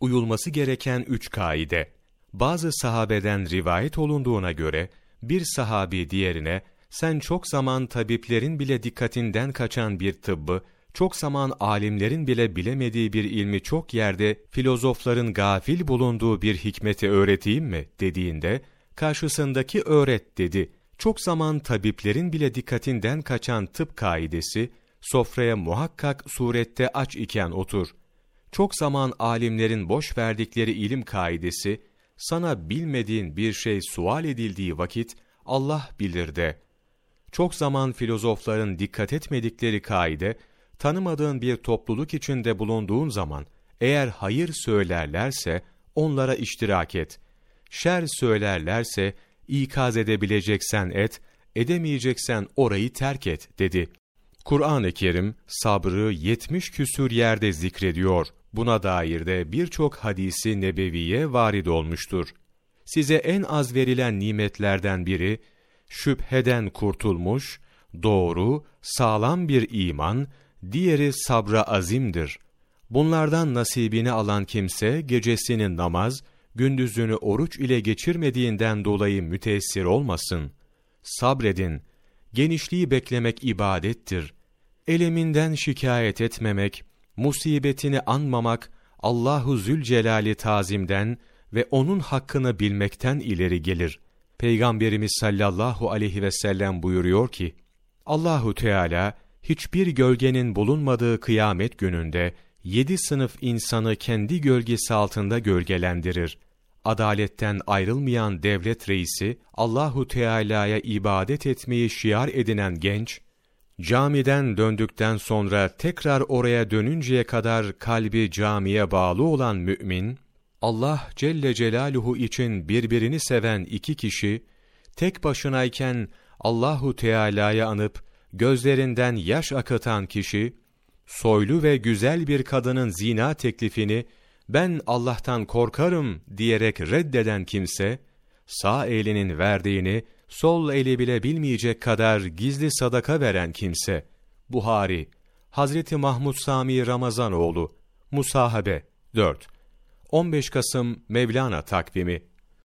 Uyulması gereken üç kaide. Bazı sahabeden rivayet olunduğuna göre, bir sahabi diğerine, sen çok zaman tabiplerin bile dikkatinden kaçan bir tıbbı, çok zaman alimlerin bile bilemediği bir ilmi çok yerde filozofların gafil bulunduğu bir hikmeti öğreteyim mi dediğinde, karşısındaki öğret dedi. Çok zaman tabiplerin bile dikkatinden kaçan tıp kaidesi, sofraya muhakkak surette aç iken otur. Çok zaman alimlerin boş verdikleri ilim kaidesi, sana bilmediğin bir şey sual edildiği vakit, Allah bilir de. Çok zaman filozofların dikkat etmedikleri kaide, tanımadığın bir topluluk içinde bulunduğun zaman, eğer hayır söylerlerse, onlara iştirak et. Şer söylerlerse, ikaz edebileceksen et, edemeyeceksen orayı terk et, dedi. Kur'an-ı Kerim, sabrı yetmiş küsür yerde zikrediyor. Buna dair de birçok hadisi nebeviye varid olmuştur. Size en az verilen nimetlerden biri, şüpheden kurtulmuş, doğru, sağlam bir iman, diğeri sabra azimdir. Bunlardan nasibini alan kimse gecesini namaz, gündüzünü oruç ile geçirmediğinden dolayı müteessir olmasın. Sabredin, genişliği beklemek ibadettir. Eleminden şikayet etmemek, musibetini anmamak, Allahu Zülcelal'i tazimden ve onun hakkını bilmekten ileri gelir. Peygamberimiz sallallahu aleyhi ve sellem buyuruyor ki, Allahu Teala hiçbir gölgenin bulunmadığı kıyamet gününde yedi sınıf insanı kendi gölgesi altında gölgelendirir. Adaletten ayrılmayan devlet reisi, Allahu Teala'ya ibadet etmeyi şiar edinen genç, camiden döndükten sonra tekrar oraya dönünceye kadar kalbi camiye bağlı olan mümin, Allah Celle Celaluhu için birbirini seven iki kişi, tek başınayken Allahu Teala'yı anıp gözlerinden yaş akıtan kişi, soylu ve güzel bir kadının zina teklifini ben Allah'tan korkarım diyerek reddeden kimse, sağ elinin verdiğini sol eli bile bilmeyecek kadar gizli sadaka veren kimse, Buhari, Hazreti Mahmud Sami Ramazanoğlu, Musahabe 4 15 Kasım Mevlana takvimi